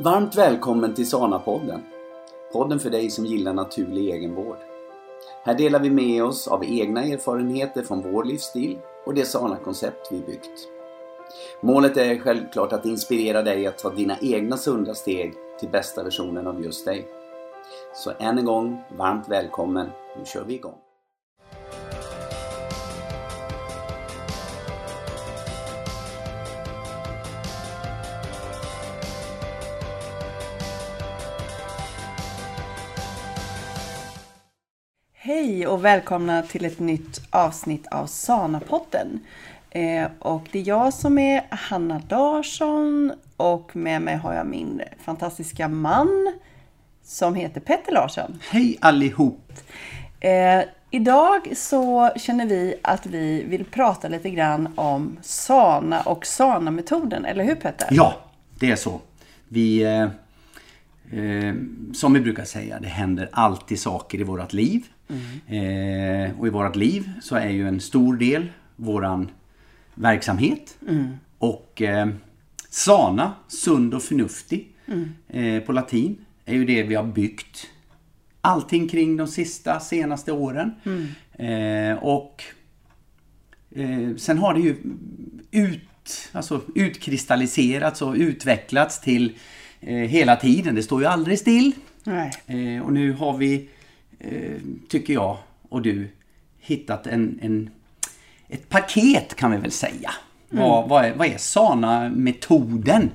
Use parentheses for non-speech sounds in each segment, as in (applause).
Varmt välkommen till Sana-podden. Podden för dig som gillar naturlig egenvård. Här delar vi med oss av egna erfarenheter från vår livsstil och det Sana-koncept vi byggt. Målet är självklart att inspirera dig att ta dina egna sunda steg till bästa versionen av just dig. Så än en gång, varmt välkommen. Nu kör vi igång. Hej och välkomna till ett nytt avsnitt av Sana-podden. Eh, och det är jag som är Hanna Larsson och med mig har jag min fantastiska man som heter Petter Larsson. Hej allihop! Eh, idag så känner vi att vi vill prata lite grann om Sana och Sana-metoden, eller hur Petter? Ja, det är så. Vi, eh, eh, som vi brukar säga, det händer alltid saker i vårt liv. Eh, och i vårt liv så är ju en stor del våran verksamhet. Och eh, sana, sund och förnuftig eh, på latin, är ju det vi har byggt allting kring de sista, senaste åren. Eh, och eh, sen har det ju ut, alltså utkristalliserats och utvecklats till eh, hela tiden. Det står ju aldrig still. Nej. Och nu har vi, tycker jag och du, hittat en, en, ett paket kan vi väl säga. Vad, vad är, vad är Sana-metoden?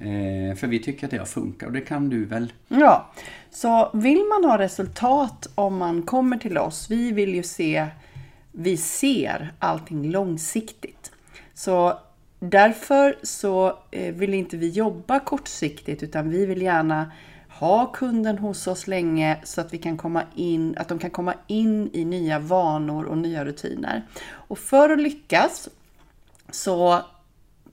Eh, för vi tycker att det har funkat och det kan du väl? Ja, så vill man ha resultat om man kommer till oss, vi vill ju se, vi ser allting långsiktigt. Så därför så eh, vill inte vi jobba kortsiktigt utan vi vill gärna ha kunden hos oss länge så att vi kan komma in, att de kan komma in i nya vanor och nya rutiner. Och för att lyckas så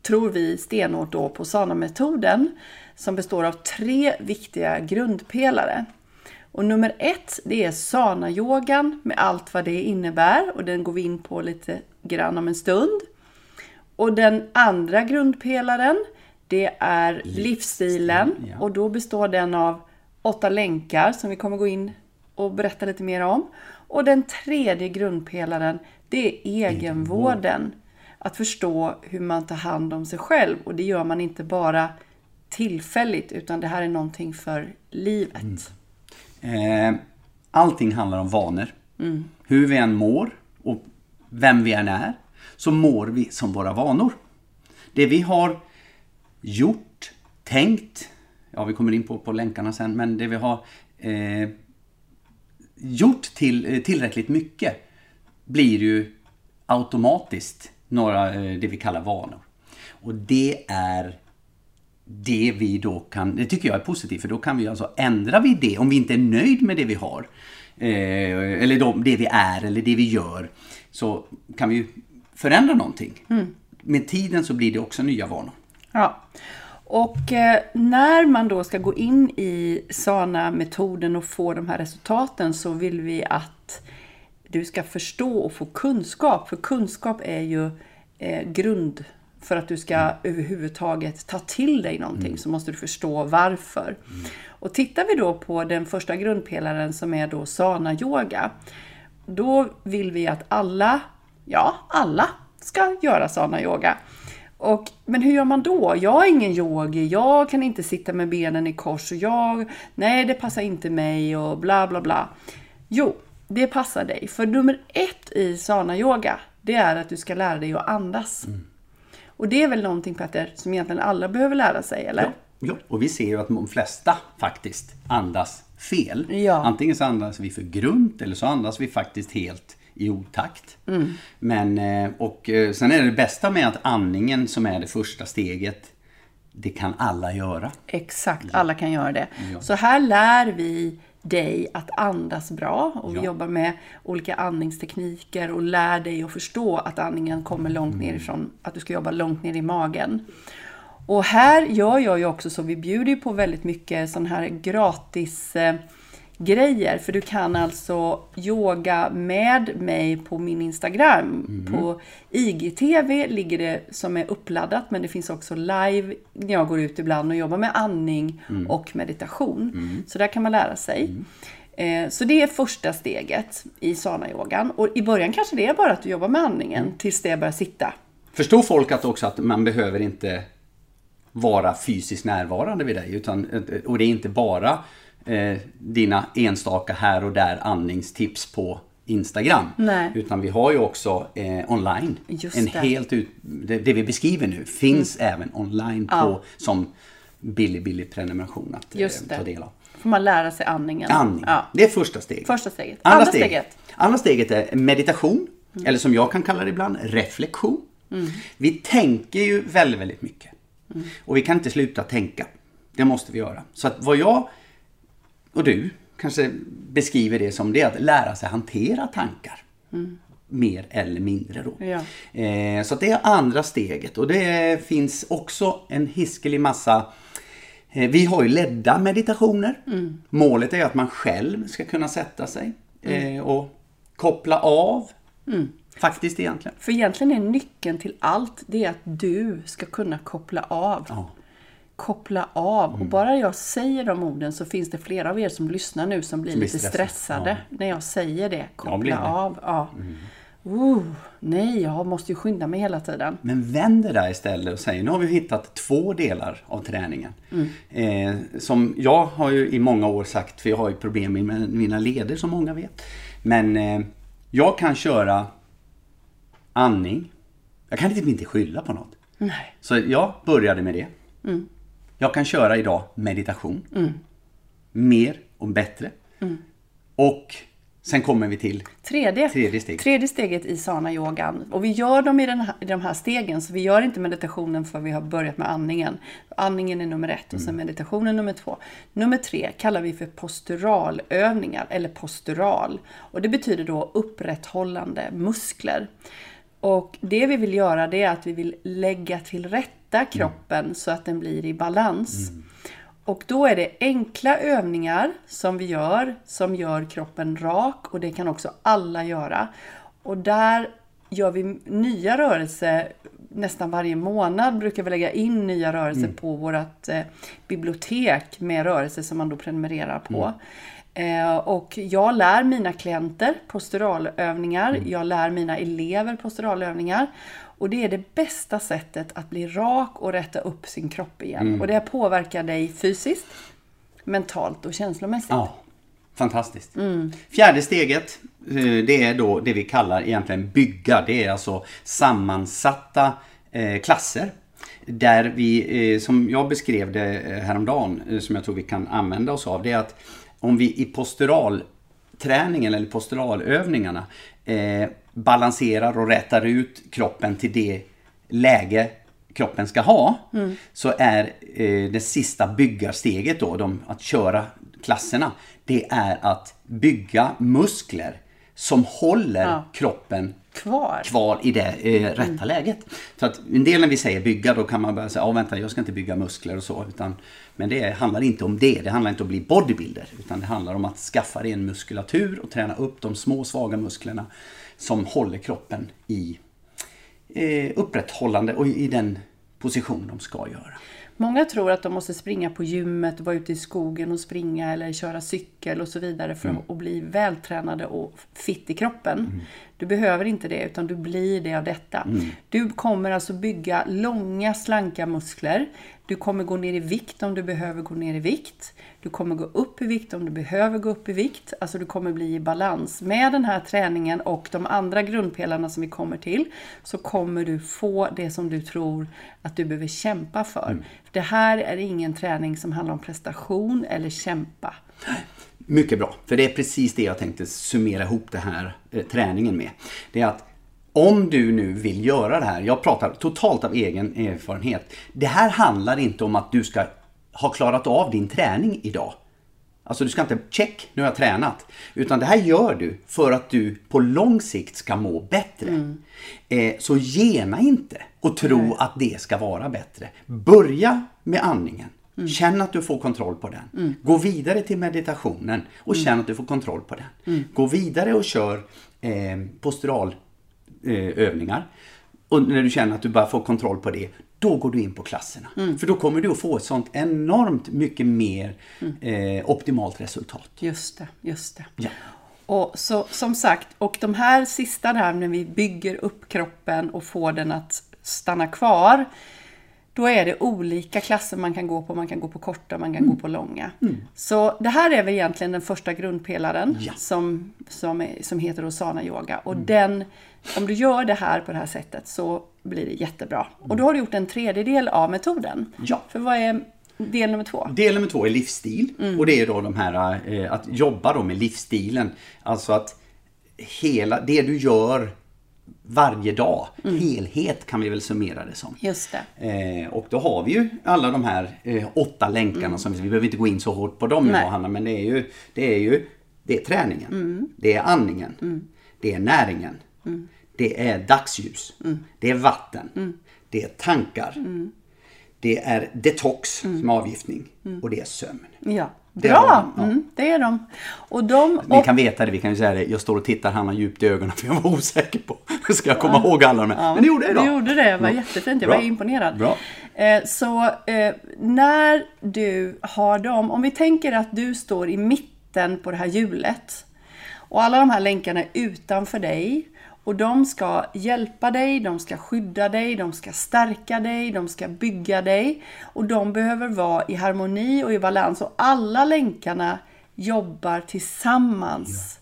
tror vi stenhårt då på Sana-metoden som består av tre viktiga grundpelare. Och nummer ett, det är Sana-yogan med allt vad det innebär och den går vi in på lite grann om en stund. Och den andra grundpelaren, det är livsstilen ja. och då består den av åtta länkar som vi kommer gå in och berätta lite mer om. Och den tredje grundpelaren, det är egenvården. Att förstå hur man tar hand om sig själv och det gör man inte bara tillfälligt utan det här är någonting för livet. Eh, allting handlar om vanor. Hur vi än mår och vem vi än är så mår vi som våra vanor. Det vi har gjort, tänkt, ja vi kommer in på, på länkarna sen, men det vi har eh, gjort till, eh, tillräckligt mycket blir ju automatiskt några, eh, det vi kallar vanor. Och det är det vi då kan, det tycker jag är positivt för då kan vi alltså, ändrar vi det, om vi inte är nöjd med det vi har, eh, eller då, det vi är eller det vi gör, så kan vi förändra någonting. Med tiden så blir det också nya vanor. Ja. Och eh, när man då ska gå in i Sana-metoden och få de här resultaten så vill vi att du ska förstå och få kunskap. För kunskap är ju eh, grund för att du ska överhuvudtaget ta till dig någonting så måste du förstå varför. Och tittar vi då på den första grundpelaren som är då Sana-yoga. Då vill vi att alla, ja alla, ska göra Sana-yoga. Och, men hur gör man då? Jag är ingen yogi, jag kan inte sitta med benen i kors och jag, nej det passar inte mig och bla bla bla. Jo, det passar dig. För nummer ett i Sana-yoga, det är att du ska lära dig att andas. Och det är väl någonting Petter, som egentligen alla behöver lära sig, eller? Ja, ja, och vi ser ju att de flesta faktiskt andas fel. Ja. Antingen så andas vi för grunt eller så andas vi faktiskt helt i otakt. Mm. Men, eh, och eh, sen är det, bästa med att andningen som är det första steget, det kan alla göra. Exakt, alla kan göra det. Ja. Så här lär vi dig att andas bra och vi Ja. jobbar med olika andningstekniker och lär dig att förstå att andningen kommer långt Mm. nerifrån, att du ska jobba långt ner i magen. Och här gör jag ju också så, vi bjuder ju på väldigt mycket sån här gratis eh, grejer. För du kan alltså yoga med mig på min Instagram. På IGTV ligger det som är uppladdat men det finns också live när jag går ut ibland och jobbar med andning och meditation. Så där kan man lära sig. Eh, Så det är första steget i sana-yogan. Och i början kanske det är bara att du jobbar med andningen tills det börjar sitta. Förstår folk att också att man behöver inte vara fysiskt närvarande vid dig? Utan, och det är inte bara eh, dina enstaka här och där andningstips på Instagram. Nej. Utan vi har ju också eh, online. Just en det. helt ut, det, det vi beskriver nu finns även online på, som billig, billig prenumeration att eh, ta del av. får man lära sig andningen. Andning. Ja. Det är första steget. Första steget. Andra, Andra steget. steget. Andra steget är meditation. Mm. Eller som jag kan kalla det ibland, reflektion. Vi tänker ju väldigt, väldigt mycket. Mm. Och vi kan inte sluta tänka. Det måste vi göra. Så att vad jag och du kanske beskriver det som det att lära sig hantera tankar. Mer eller mindre då. Mm. Ja. Eh, så det är andra steget och det finns också en hiskelig massa eh, vi har ju ledda meditationer. Mm. Målet är att man själv ska kunna sätta sig Mm. eh, och koppla av. Faktiskt egentligen. För egentligen är nyckeln till allt, det är att du ska kunna koppla av. Ja. Mm. Koppla av. Och bara jag säger de orden så finns det flera av er som lyssnar nu som blir Som lite stressade. stressade när jag säger det. Koppla. Mm. av. Ja. Uh, nej, jag måste ju skynda mig hela tiden. Men vänd det där istället och säg nu har vi hittat två delar av träningen. Eh, som jag har ju i många år sagt, för jag har ju problem med mina leder som många vet. Men eh, jag kan köra andning. Jag kan typ inte skylla på något. Nej. Så jag började med det. Jag kan köra idag meditation. Mer och bättre. Och sen kommer vi till Tredje, Tredje steget. tredje steget i sana-yogan. Och vi gör dem i, den här, i de här stegen, så vi gör inte meditationen för vi har börjat med andningen. Andningen är nummer ett och sen Mm. meditationen nummer två. Nummer tre kallar vi för posturalövningar, eller postural. Och det betyder då upprätthållande muskler. Och det vi vill göra det är att vi vill lägga till rätta kroppen så att den blir i balans. Och då är det enkla övningar som vi gör som gör kroppen rak och det kan också alla göra. Och där gör vi nya rörelser nästan varje månad brukar vi lägga in nya rörelser på vårt eh, bibliotek med rörelser som man då prenumererar på. Eh, och jag lär mina klienter posturalövningar, jag lär mina elever posturalövningar. Och det är det bästa sättet att bli rak och rätta upp sin kropp igen. Och det påverkar dig fysiskt, mentalt och känslomässigt. Ja, fantastiskt. Fjärde steget, eh, det är då det vi kallar egentligen bygga. Det är alltså sammansatta eh, klasser. Där vi, som jag beskrev det häromdagen, som jag tror vi kan använda oss av, det är att om vi i posturalträningen eller posturalövningarna eh, balanserar och rätar ut kroppen till det läge kroppen ska ha så är eh, det sista byggarsteget då, de, att köra klasserna, det är att bygga muskler som håller Ja. kroppen Kvar. kvar i det eh, rätta läget. Så att en del när vi säger bygga då kan man börja säga, ja vänta jag ska inte bygga muskler och så. Utan, men det handlar inte om det. Det handlar inte om att bli bodybuilder. Utan det handlar om att skaffa dig en muskulatur och träna upp de små svaga musklerna som håller kroppen i eh, upprätthållande och i den position de ska göra. Många tror att de måste springa på gymmet, vara ute i skogen och springa eller köra cykel och så vidare för att bli vältränade och fit i kroppen. Du behöver inte det utan du blir det av detta. Du kommer alltså bygga långa slanka muskler. Du kommer gå ner i vikt om du behöver gå ner i vikt. Du kommer gå upp i vikt om du behöver gå upp i vikt. Alltså du kommer bli i balans. Med den här träningen och de andra grundpelarna som vi kommer till så kommer du få det som du tror att du behöver kämpa för. Det här är ingen träning som handlar om prestation eller kämpa. Mycket bra, för det är precis det jag tänkte summera ihop den här eh, träningen med. Det är att om du nu vill göra det här, jag pratar totalt av egen erfarenhet. Det här handlar inte om att du ska ha klarat av din träning idag. Alltså du ska inte, check, nu har jag tränat. Utan det här gör du för att du på lång sikt ska må bättre. Eh, så gena inte och tro att det ska vara bättre. Börja med andningen. Känn att du får kontroll på den. Gå vidare till meditationen och känn att du får kontroll på den. Gå vidare och kör eh, posturalövningar. och när du känner att du bara får kontroll på det, då går du in på klasserna. För då kommer du att få ett sånt enormt mycket mer eh, optimalt resultat. Just det, just det. Ja. Och så, som sagt, och de här sista där när vi bygger upp kroppen och får den att stanna kvar. Då är det olika klasser man kan gå på. Man kan gå på korta, man kan Mm. gå på långa. Så det här är väl egentligen den första grundpelaren Ja. som, som, är, som heter Osana Yoga. Mm. Och den, om du gör det här på det här sättet så blir det jättebra. Och då har du gjort en tredjedel av metoden. Ja. För vad är del nummer två? Del nummer två är livsstil. Mm. Och det är då de här eh, att jobba då med livsstilen. Alltså att hela det du gör varje dag, Mm. helhet kan vi väl summera det som. Just det. Eh, och då har vi ju alla de här eh, åtta länkarna som vi, vi behöver inte gå in så hårt på dem Mm. Idag Hanna, men det är ju det är, ju, det är träningen, Mm. det är andningen, det är näringen, det är dagsljus, Mm. det är vatten, det är tankar, det är detox Mm. som avgiftning och det är sömn. Ja, Det bra! de, ja. Mm, det är de. Och de Ni och, kan veta det, vi kan ju säga det. Jag står och tittar Hanna djupt i ögonen för jag var osäker på. (laughs) Ska jag komma ihåg alla de här? Men det gjorde jag idag. Du gjorde det, det var Ja. jättefint. Jag Bra. var imponerad. Bra. Eh, Så eh, när du har dem, om vi tänker att du står i mitten på det här hjulet och alla de här länkarna är utanför dig och de ska hjälpa dig, de ska skydda dig, de ska stärka dig, de ska bygga dig och de behöver vara i harmoni och i balans och alla länkarna jobbar tillsammans.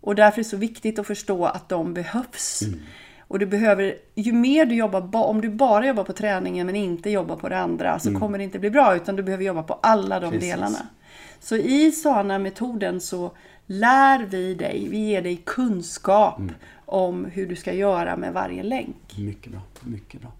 Och därför är det så viktigt att förstå att de behövs. Mm. Och du behöver, ju mer du jobbar, ba- om du bara jobbar på träningen men inte jobbar på det andra så kommer det inte bli bra utan du behöver jobba på alla de Mm. Precis. delarna. Så i SANA-metoden så lär vi dig, vi ger dig kunskap Mm. Om hur du ska göra med varje länk. Mycket bra, mycket bra.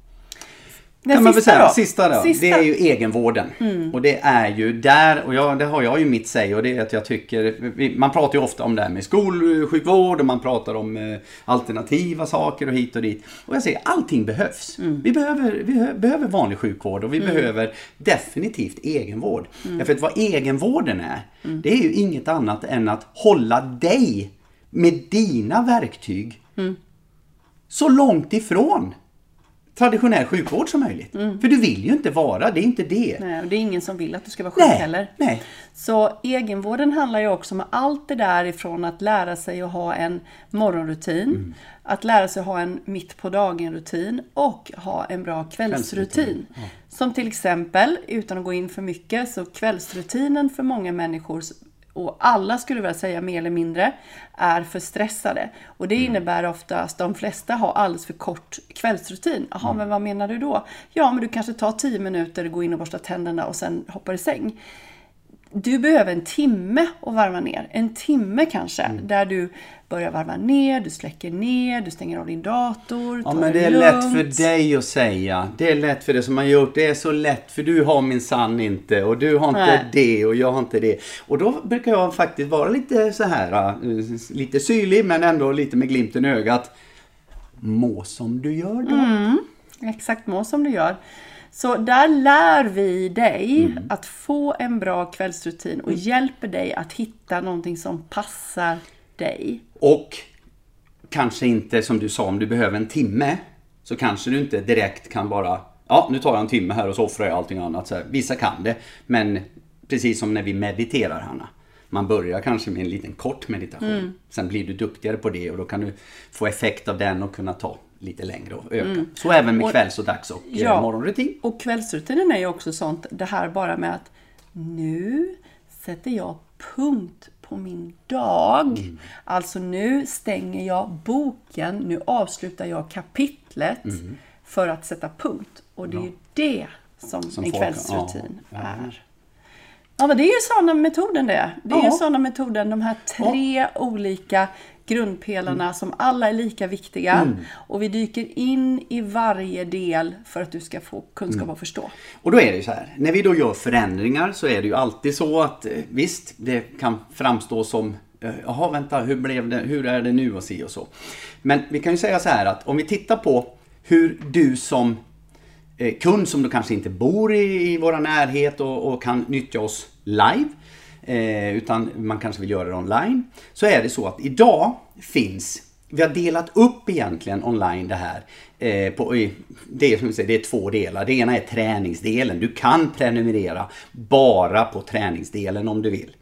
Den kan man väl sista säga, då? sista då, Sista. det är ju egenvården. Och det är ju där, och jag, det har jag ju mitt säg och det är att jag tycker, man pratar ju ofta om det här med skolsjukvård och man pratar om eh, alternativa saker och hit och dit. Och jag säger, allting behövs. Vi, behöver, vi hö- behöver vanlig sjukvård och vi behöver definitivt egenvård. Därför att vad egenvården är, det är ju inget annat än att hålla dig med dina verktyg så långt ifrån traditionell sjukvård som möjligt. För du vill ju inte vara, det är inte det. Nej, och det är ingen som vill att du ska vara sjuk Nej, heller. nej. Så egenvården handlar ju också om allt det där ifrån att lära sig att ha en morgonrutin, Mm. att lära sig att ha en mitt på dagen-rutin och ha en bra kvällsrutin. Kvällsrutin, Som till exempel, utan att gå in för mycket, så kvällsrutinen för många människor och alla skulle väl säga mer eller mindre, är för stressade. Och det Mm. innebär oftast, de flesta har alldeles för kort kvällsrutin. Jaha, Mm. men vad menar du då? Ja, men du kanske tar 10 minuter, går in och borstar tänderna och sen hoppar i säng. Du behöver en timme att varva ner. En timme kanske, Mm. där du börjar varva ner, du släcker ner, du stänger av din dator, Ja men det är lugnt. lätt för dig att säga. Det är lätt för det som har gjort. Det är så lätt för du har min sann inte och du har inte Nej. det och jag har inte det. Och då brukar jag faktiskt vara lite så här, äh, lite syrlig men ändå lite med glimten i ögat. Må som du gör då. Mm. Exakt må som du gör. Så där lär vi dig Mm. att få en bra kvällsrutin och hjälper dig att hitta någonting som passar dig. Och kanske inte som du sa, om du behöver en timme så kanske du inte direkt kan bara Ja, nu tar jag en timme här och så offrar jag allting annat. Så här, vissa kan det, men precis som när vi mediterar Hanna. Man börjar kanske med en liten kort meditation. Mm. Sen blir du duktigare på det och då kan du få effekt av den och kunna ta lite längre och öka. Så även med Mm. Och- kvälls och dags och Ja. ja. morgonrutin. Och kvällsrutinen är ju också sånt, det här bara med att nu sätter jag punkt på min dag. Mm. Alltså nu stänger jag boken, nu avslutar jag kapitlet Mm. för att sätta punkt. Och det är ju det som, Som en folk- kvällsrutin ja, ja. är. Ja, men det är ju sådana metoden det. Det är ju Ja. sådana metoden, de här tre olika grundpelarna Mm. som alla är lika viktiga. Och vi dyker in i varje del för att du ska få kunskap Mm. och förstå. Och då är det ju så här, när vi då gör förändringar så är det ju alltid så att eh, visst, det kan framstå som eh, Jaha, vänta, hur, blev det, hur är det nu och si och så. Men vi kan ju säga så här att om vi tittar på hur du som eh, kund som då kanske inte bor i, i våra närhet och, och kan nyttja oss live, eh, utan man kanske vill göra det online, så är det så att idag finns vi har delat upp egentligen online det här. Eh, på, det, är, som vi säger, det är två delar. Det ena är träningsdelen. Du kan prenumerera bara på träningsdelen om du vill.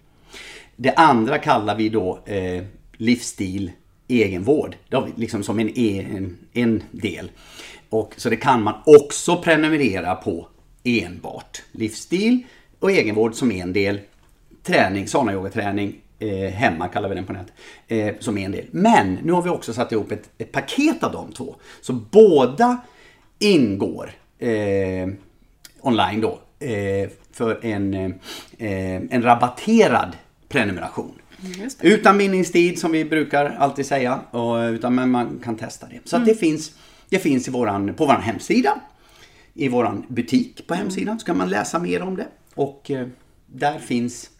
Det andra kallar vi då eh, livsstil egenvård. Det har vi liksom som en, en, en del. Och, så det kan man också prenumerera på enbart. Livsstil och egenvård som en del. Träning, sana-yogaträning eh, hemma kallar vi den på nätet, eh, som en del. Men nu har vi också satt ihop ett, ett paket av de två. Så båda ingår eh, online då eh, för en, eh, en rabatterad prenumeration. Mm, utan bindningstid som vi brukar alltid säga, och, utan men man kan testa det. Så mm. det finns, det finns i våran, på vår hemsida, i vår butik på hemsidan, så kan man läsa mer om det. Och eh, där finns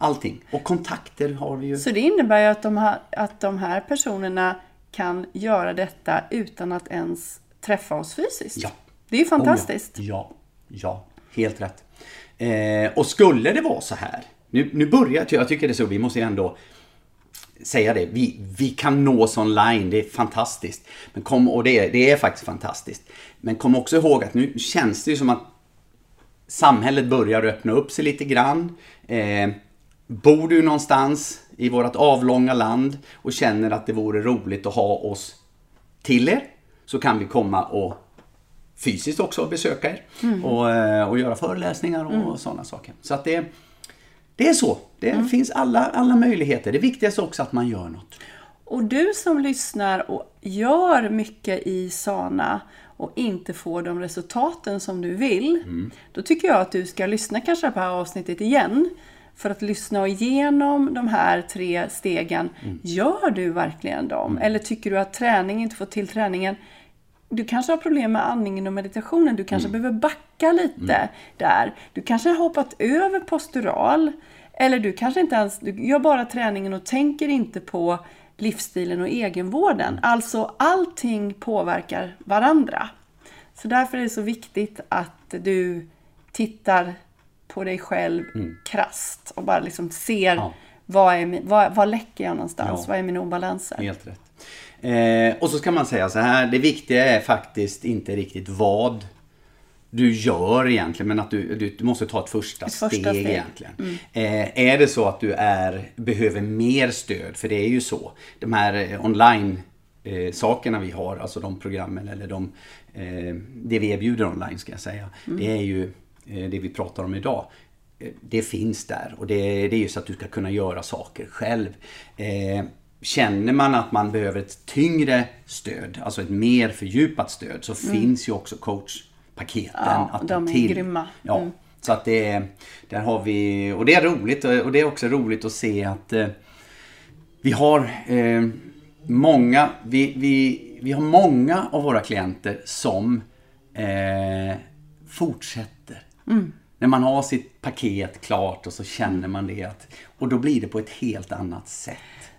allting. Och kontakter har vi ju. Så det innebär ju att de här, att de här personerna kan göra detta utan att ens träffa oss fysiskt? Ja. Det är ju fantastiskt. Oh ja. ja, ja, helt rätt. Eh, och skulle det vara så här, nu, nu börjar jag tycker det är så, vi måste ju ändå säga det, vi, vi kan nås online, det är fantastiskt. Men kom, och det, det är faktiskt fantastiskt. Men kom också ihåg att nu känns det ju som att samhället börjar öppna upp sig lite grann. Eh, Bor du någonstans i vårt avlånga land och känner att det vore roligt att ha oss till er så kan vi komma och fysiskt också besöka er mm. och, eh, och göra föreläsningar och, mm. sådana saker. Så att det, det är så. Det mm. finns alla, alla möjligheter. Det viktigaste är också att man gör något. Och du som lyssnar och gör mycket i Sana och inte får de resultaten som du vill, mm. då tycker jag att du ska lyssna kanske på det här avsnittet igen för att lyssna igenom de här tre stegen. Mm. Gör du verkligen dem? Mm. Eller tycker du att träning inte får till träningen? Du kanske har problem med andningen och meditationen. Du kanske mm. behöver backa lite mm. där. Du kanske har hoppat över postural. Eller du kanske inte ens, du gör bara träningen och tänker inte på livsstilen och egenvården. Mm. Alltså allting påverkar varandra. Så därför är det så viktigt att du tittar på dig själv mm. krast och bara liksom ser ja. vad, är, vad, vad läcker jag någonstans? Ja. Vad är mina obalanser? Helt rätt. Eh, och så ska man säga så här, det viktiga är faktiskt inte riktigt vad du gör egentligen men att du, du, du måste ta ett första, ett steg, steg, egentligen. Mm. Eh, är det så att du är, behöver mer stöd, för det är ju så. De här eh, online eh, sakerna vi har, alltså de programmen eller de, eh, det vi erbjuder online ska jag säga. Mm. Det är ju det vi pratar om idag, eh, det finns där och det, det är ju så att du ska kunna göra saker själv. Eh, känner man att man behöver ett tyngre stöd, alltså ett mer fördjupat stöd, så mm. finns ju också coachpaketen ja, att ta till. Grymma. Ja, mm. Så att det där har vi, och det är roligt och det är också roligt att se att eh, vi har eh, många, vi, vi, vi har många av våra klienter som eh, fortsätter Mm. När man har sitt paket klart och så känner man det. Att, och då blir det på ett helt annat sätt.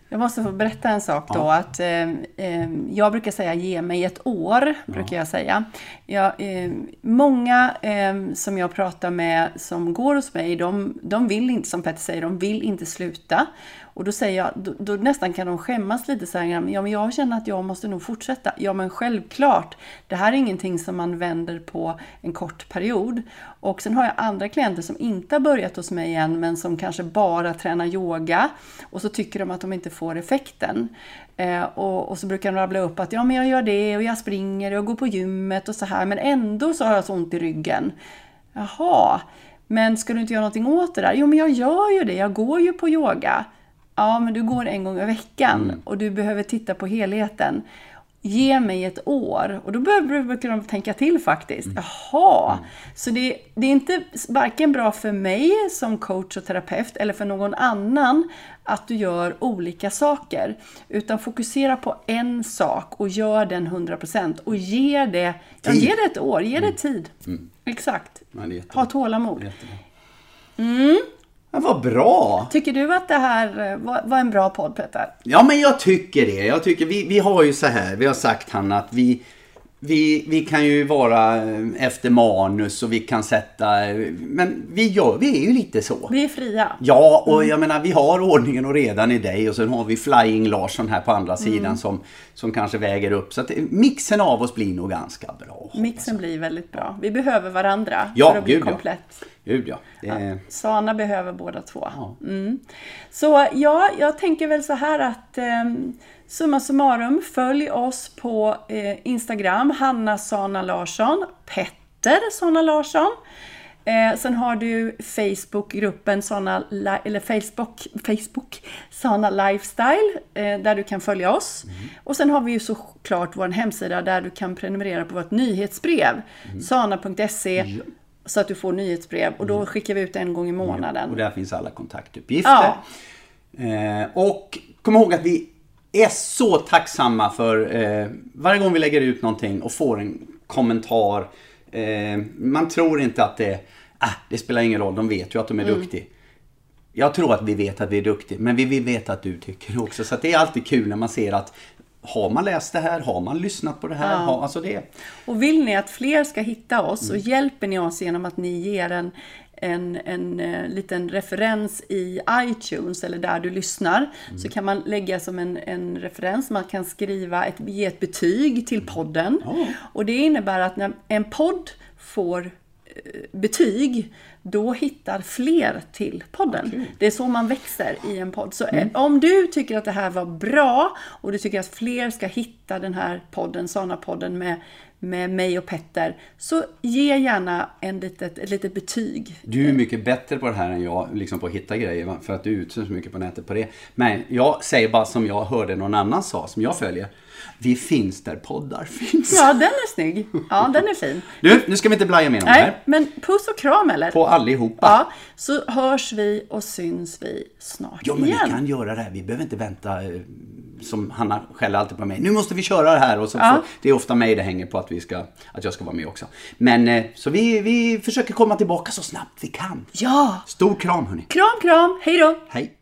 Jag måste få berätta en sak då. Ja. Att, eh, eh, jag brukar säga ge mig ett år. brukar jag säga. Jag, eh, många eh, som jag pratar med som går hos mig, de, de vill inte, som Petter säger, de vill inte sluta. Och då säger jag, då, då, nästan kan de skämmas lite så här, ja men jag känner att jag måste nog fortsätta. Ja men självklart, det här är ingenting som man vänder på en kort period. Och sen har jag andra klienter som inte har börjat hos mig än, men som kanske bara tränar yoga. Och så tycker de att de inte får effekten. Eh, och, och, så brukar de rabbla upp att ja men jag gör det och jag springer och jag går på gymmet och så här, men ändå så har jag så ont i ryggen. Jaha, men ska du inte göra någonting åt det där? Jo men jag gör ju det, jag går ju på yoga. Ja, men du går en gång i veckan mm. och du behöver titta på helheten. Ge mig ett år. Och då behöver de tänka till faktiskt. Mm. Jaha, mm. så det, det, är inte varken bra för mig som coach och terapeut eller för någon annan att du gör olika saker. Utan fokusera på en sak och gör den 100% och ge det, ja, ge det ett år, ge det mm. tid. Mm. Exakt. Ja, ha tålamod. Mm. Ja, vad bra! Tycker du att det här var, var, en bra podd Peter? Ja men jag tycker det. Jag tycker vi, vi har ju så här, vi har sagt Hanna att vi vi, vi kan ju vara eh, efter manus och vi kan sätta... eh, Men vi, gör, vi är ju lite så. Vi är fria. Ja, och jag menar vi har ordningen och redan i dig och sen har vi Flying Larsson här på andra Mm. sidan som, som kanske väger upp. Så att eh, mixen av oss blir nog ganska bra. Mixen blir väldigt bra. Vi behöver varandra Ja, för att bli gud ja. komplett. Gud ja. Det, Sana behöver båda två. Ja. Mm. Så ja, jag tänker väl så här att eh, summa summarum, följ oss på eh, Instagram, Hanna Sana Larsson, Petter Sana Larsson. Eh, sen har du Facebookgruppen Sana, eller Facebook, Facebook Sana Lifestyle eh, där du kan följa oss. Och sen har vi ju såklart vår hemsida där du kan prenumerera på vårt nyhetsbrev. Sana.se så att du får nyhetsbrev och då skickar vi ut en gång i månaden. och där finns alla kontaktuppgifter. Ja. Eh, och kom ihåg att vi är så tacksamma för eh, varje gång vi lägger ut någonting och får en kommentar. Eh, man tror inte att det, ah, det spelar ingen roll, de vet ju att de är duktiga. Jag tror att vi vet att vi är duktiga, men vi vill veta att du tycker det också. Så det är alltid kul när man ser att har man läst det här? Har man lyssnat på det här? Ja. Har, alltså det, Och vill ni att fler ska hitta oss så Mm. hjälper ni oss genom att ni ger en, en, en eh, liten referens i iTunes eller där du lyssnar. Mm. Så kan man lägga som en, en referens, man kan skriva ett, ge ett betyg till podden. Ja. Och det innebär att när en podd får eh, betyg, då hittar fler till podden. Det är så man växer i en podd. Så eh, om du tycker att det här var bra och du tycker att fler ska hitta den här podden, Sana-podden med, med mig och Petter, så ge gärna en litet, ett litet betyg. Du är mycket bättre på det här än jag, liksom på att hitta grejer, för att du utsätts så mycket på nätet på det. Men jag säger bara som jag hörde någon annan sa, som jag följer. Vi finns där poddar finns. Ja, den är snygg. Ja, den är fin. Du, nu ska vi inte blaja mer om det Nej, här. men puss och kram eller? På allihopa. Ja, så hörs vi och syns vi snart Ja, men igen. vi kan göra det här. Vi behöver inte vänta eh, som Hanna skäller alltid på mig. Nu måste vi köra det här. Och så Ja. får, det är ofta mig det hänger på att, vi ska, att jag ska vara med också. Men eh, så vi, vi försöker komma tillbaka så snabbt vi kan. Ja! Stor kram hörni. Kram, kram! Hej då! Hej!